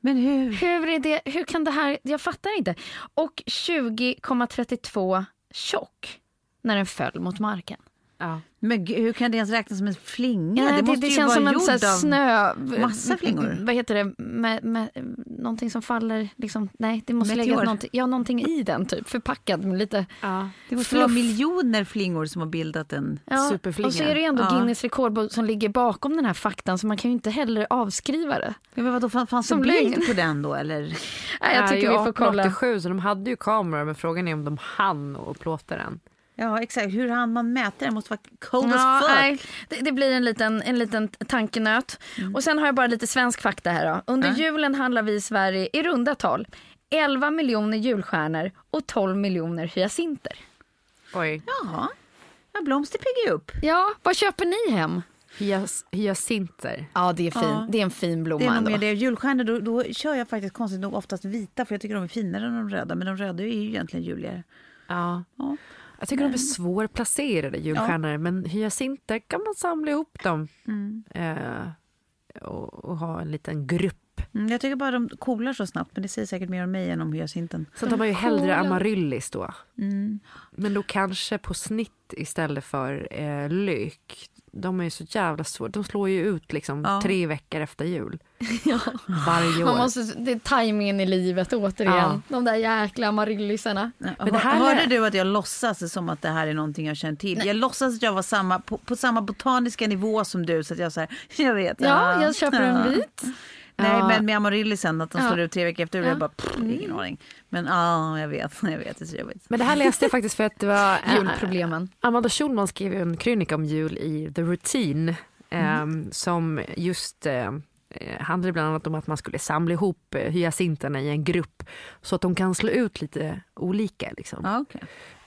Men hur? Hur, är det, hur kan det här... Jag fattar inte. Och 20,32 tjock när den föll mot marken. Ja. Men gud, hur kan det ens räknas som en flinga? Ja, det det, måste det ju känns vara som en av... snö... massa flingor. Vad heter det? Med, med, någonting som faller... Liksom, nej, det måste Meteor. lägga någonting, ja, någonting i den, typ. Förpackad med lite... Ja. Det måste vara miljoner flingor som har bildat en Ja, superflinga. och så är det ju ändå Ja. Guinness rekordbok som ligger bakom den här faktan så man kan ju inte heller avskriva det. Ja, men vadå, fanns det Som bild lögn. på den då eller? Nej, jag tycker är vi får kolla. 1887 så de hade ju kameror men frågan är om de hann och plåta den. Ja exakt, hur hann man mäta den? måste vara cold Ja, as fuck. nej, det, det blir en liten, en liten tankenöt. Och sen har jag bara lite svensk fakta här då. Under Ja. julen handlar vi i Sverige i runda tal 11 miljoner julstjärnor och 12 miljoner hyacinter. Oj. Jaha, ja, blomster piggar ju upp. Ja, vad köper ni hem? Hyas, hyacinter. Ja, det är, fin. Ja. Det är en fin Det blomma är nog ändå. det. Julstjärnor, då, då kör jag faktiskt konstigt nog oftast vita för jag tycker de är finare än de röda. Men de röda är ju egentligen juligare. Ja. Ja. Jag tycker de är svårplacerade julstjärnor men hyacinter kan man samla ihop dem eh, och, och ha en liten grupp. Mm, jag tycker bara de coolar så snabbt men det säger säkert mer om mig än om hyacinten. Så tar man ju hellre coola. amaryllis då. Mm. Men då kanske på snitt istället för eh, lök. De är ju så jävla svåra. De slår ju ut liksom Ja. tre veckor efter jul. Ja. Varje år. Man måste, det är tajmingen i livet återigen. Ja. De där jäkla amaryllisarna. Men det här Hörde är- du att jag låtsas som att det här är någonting jag känner till? Jag låtsas att jag var samma, på, på samma botaniska nivå som du så att jag så här, jag vet. Ja, jag köper en vit. Nej Ja. men med amaryllisen att de Ja. slår ut tre veckor efter jul. Ja. Jag bara, pff, ingen aning. Men ja, jag vet, jag vet, det är så jobbigt. Men det här läste jag faktiskt för att det var eh, Julproblemen. Amanda Schulman skrev en krönika om jul i The Routine eh, Mm. som just eh, eh, handlade bland annat om att man skulle samla ihop eh, hyacinterna i en grupp så att de kan slå ut lite olika. Liksom. Ja, okej.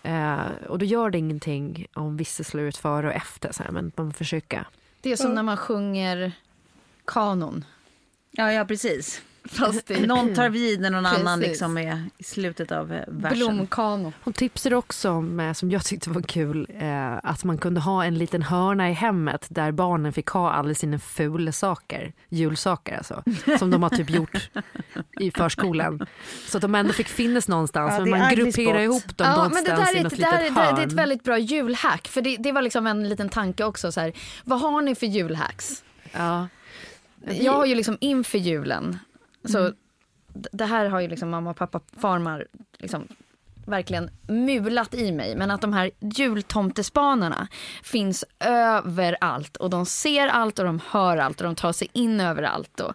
Eh, och då gör det ingenting om vissa slår ut före och efter, så här, men man får försöka. Det är som när man sjunger kanon. Ja, ja precis. Fast Någon tar vid när någon annan Precis. liksom är i slutet av eh, versen. blomkanon. Hon tipsade också om, eh, som jag tyckte var kul, eh, att man kunde ha en liten hörna i hemmet där barnen fick ha alla sina fula saker, julsaker alltså, som de har typ gjort i förskolan. Så att de ändå fick finnas någonstans, Ja, men det är man grupperar ihop dem Ja, men det där, i är, något ett- det, här, litet är- det, hörn. det är ett väldigt bra julhack. För det, det var liksom en liten tanke också. Så här, vad har ni för julhacks? Ja. Jag har ju liksom inför julen, så Mm. det här har ju liksom mamma och pappa farmar liksom verkligen mulat i mig. Men att de här jultomtespanarna finns överallt och de ser allt och de hör allt och de tar sig in överallt. Och,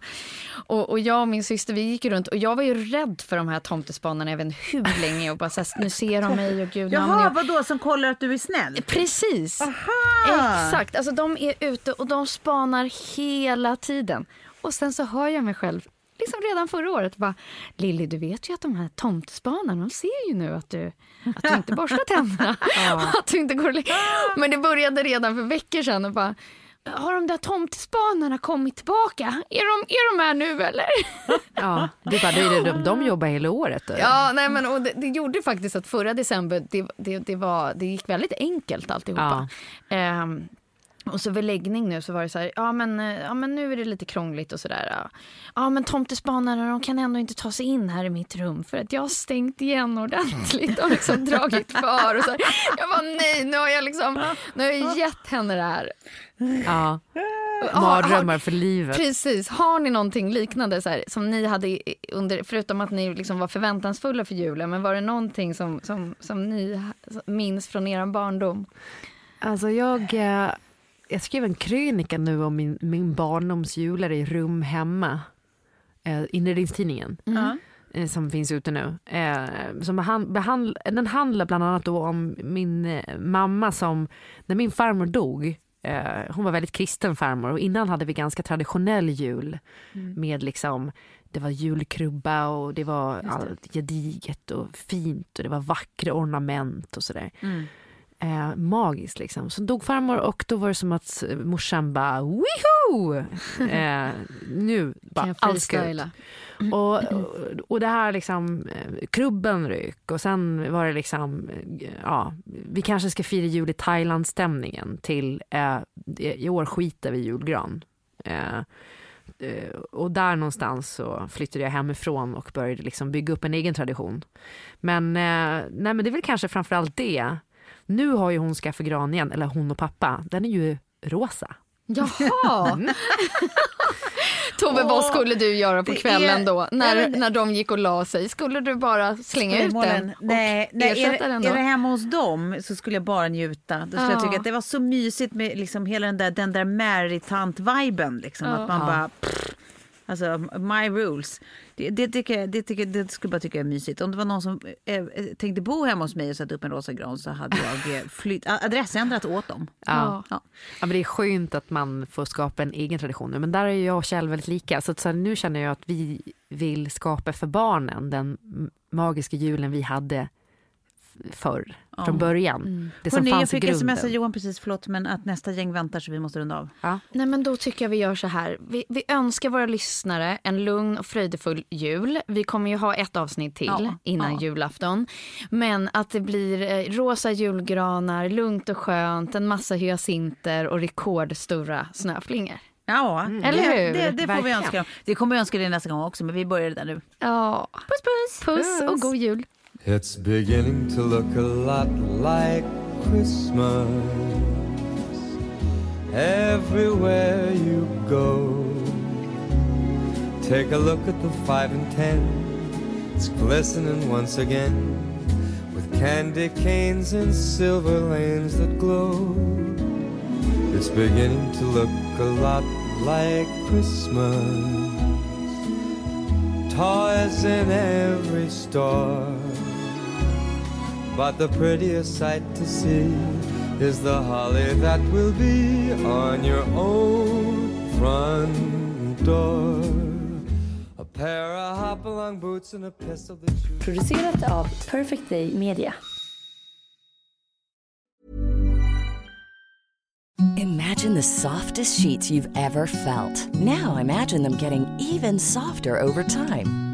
och, och jag och min syster vi gick runt och jag var ju rädd för de här tomtespanarna inte hur länge och bara så här, nu ser de mig och gud Jaha, jag... vadå som kollar att du är snäll? Precis. Aha. Exakt, alltså de är ute och de spanar hela tiden. Och sen så hör jag mig själv, liksom redan förra året, bara Lilly du vet ju att de här tomtespanarna, de ser ju nu att du, att du inte borstar tänderna. att du inte går Men det började redan för veckor sedan och bara har de där tomtespanarna kommit tillbaka? Är de, är de här nu eller? Ja, du bara, det är de, de jobbar hela året. Ja, nej men och det, det gjorde faktiskt att förra december, det, det, det, var, det gick väldigt enkelt alltihopa. Ehm, och så vid läggning nu så var det så här, ja men, eh, ja men nu är det lite krångligt och sådär. Ja. ja men tomtespanarna de kan ändå inte ta sig in här i mitt rum för att jag har stängt igen ordentligt och liksom dragit för. Och så här. Jag var nej, nu har jag liksom, nu har jag gett henne det här. Ja. Mardrömmar för livet. Precis. Har ni någonting liknande så här, som ni hade under, förutom att ni liksom var förväntansfulla för julen, men var det någonting som, som, som ni minns från er barndom? Alltså jag, eh, jag skrev en krönika nu om min, min barndomsjular i rum hemma. Eh, Inredningstidningen. Ja. eh, som finns ute nu. Eh, som behan- behandl- den handlar bland annat då om min eh, mamma som, när min farmor dog, eh, hon var väldigt kristen farmor och innan hade vi ganska traditionell jul med liksom det var julkrubba och det var allt gediget och fint och det var vackra ornament och sådär. Mm. Eh, magiskt liksom. Så dog farmor och då var det som att eh, morsan bara wiho! Eh, nu bara allt ska ut. Och, och, och det här liksom, eh, krubben ryck och sen var det liksom, eh, ja, vi kanske ska fira jul i Thailand-stämningen till eh, i år skiter vi i julgran. Eh, och där någonstans så flyttade jag hemifrån och började liksom bygga upp en egen tradition. Men, eh, nej, men det är väl kanske framförallt det. Nu har ju hon skaffat gran igen, eller hon och pappa. Den är ju rosa. Jaha! Tove, vad skulle du göra på kvällen är- då? När, Nej, men- när de gick och la sig? Skulle du bara slänga ut den och Nej, nej är, den då? är det hemma hos dem så skulle jag bara njuta. Då skulle jag Ja. tycka att det var så mysigt med liksom hela den där, den där Mary-tant-viben. Liksom, Ja. Att man Ja. bara... Pff, alltså, my rules. Det, det, tycker jag, det, tycker, det skulle jag bara tycka är mysigt. Om det var någon som eh, eh, tänkte bo hemma hos mig och sätta upp en rosa gran så hade jag eh, flytt, adressändrat åt dem. Ja. Ja. Ja, men det är skönt att man får skapa en egen tradition nu. Men där är jag och Kjell väldigt lika. Så, så här, nu känner jag att vi vill skapa för barnen den magiska julen vi hade förr, från början. Det som Hörrni, jag fanns i fick grunden. sms av Johan precis, förlåt, men att nästa gäng väntar så vi måste runda av. Ja. Nej men då tycker jag vi gör så här. Vi, vi önskar våra lyssnare en lugn och fröjdefull jul. Vi kommer ju ha ett avsnitt till Ja, innan ja. julafton. Men att det blir eh, rosa julgranar, lugnt och skönt, en massa hyacinter och rekordstora snöflingor. Ja, Eller det, hur? det, det får vi önska dem. Vi kommer önska det nästa gång också, men vi börjar där nu. Ja. Puss puss! Puss och god jul! It's beginning to look a lot like Christmas everywhere you go. Take a look at the five and ten, it's glistening once again with candy canes and silver lanes that glow. It's beginning to look a lot like Christmas. Toys in every store. But the prettiest sight to see is the holly that will be on your own front door. A pair of hop-along boots and a pistol that shoots. Producerat av Perfect Day Media. Imagine the softest sheets you've ever felt. Now imagine them getting even softer over time.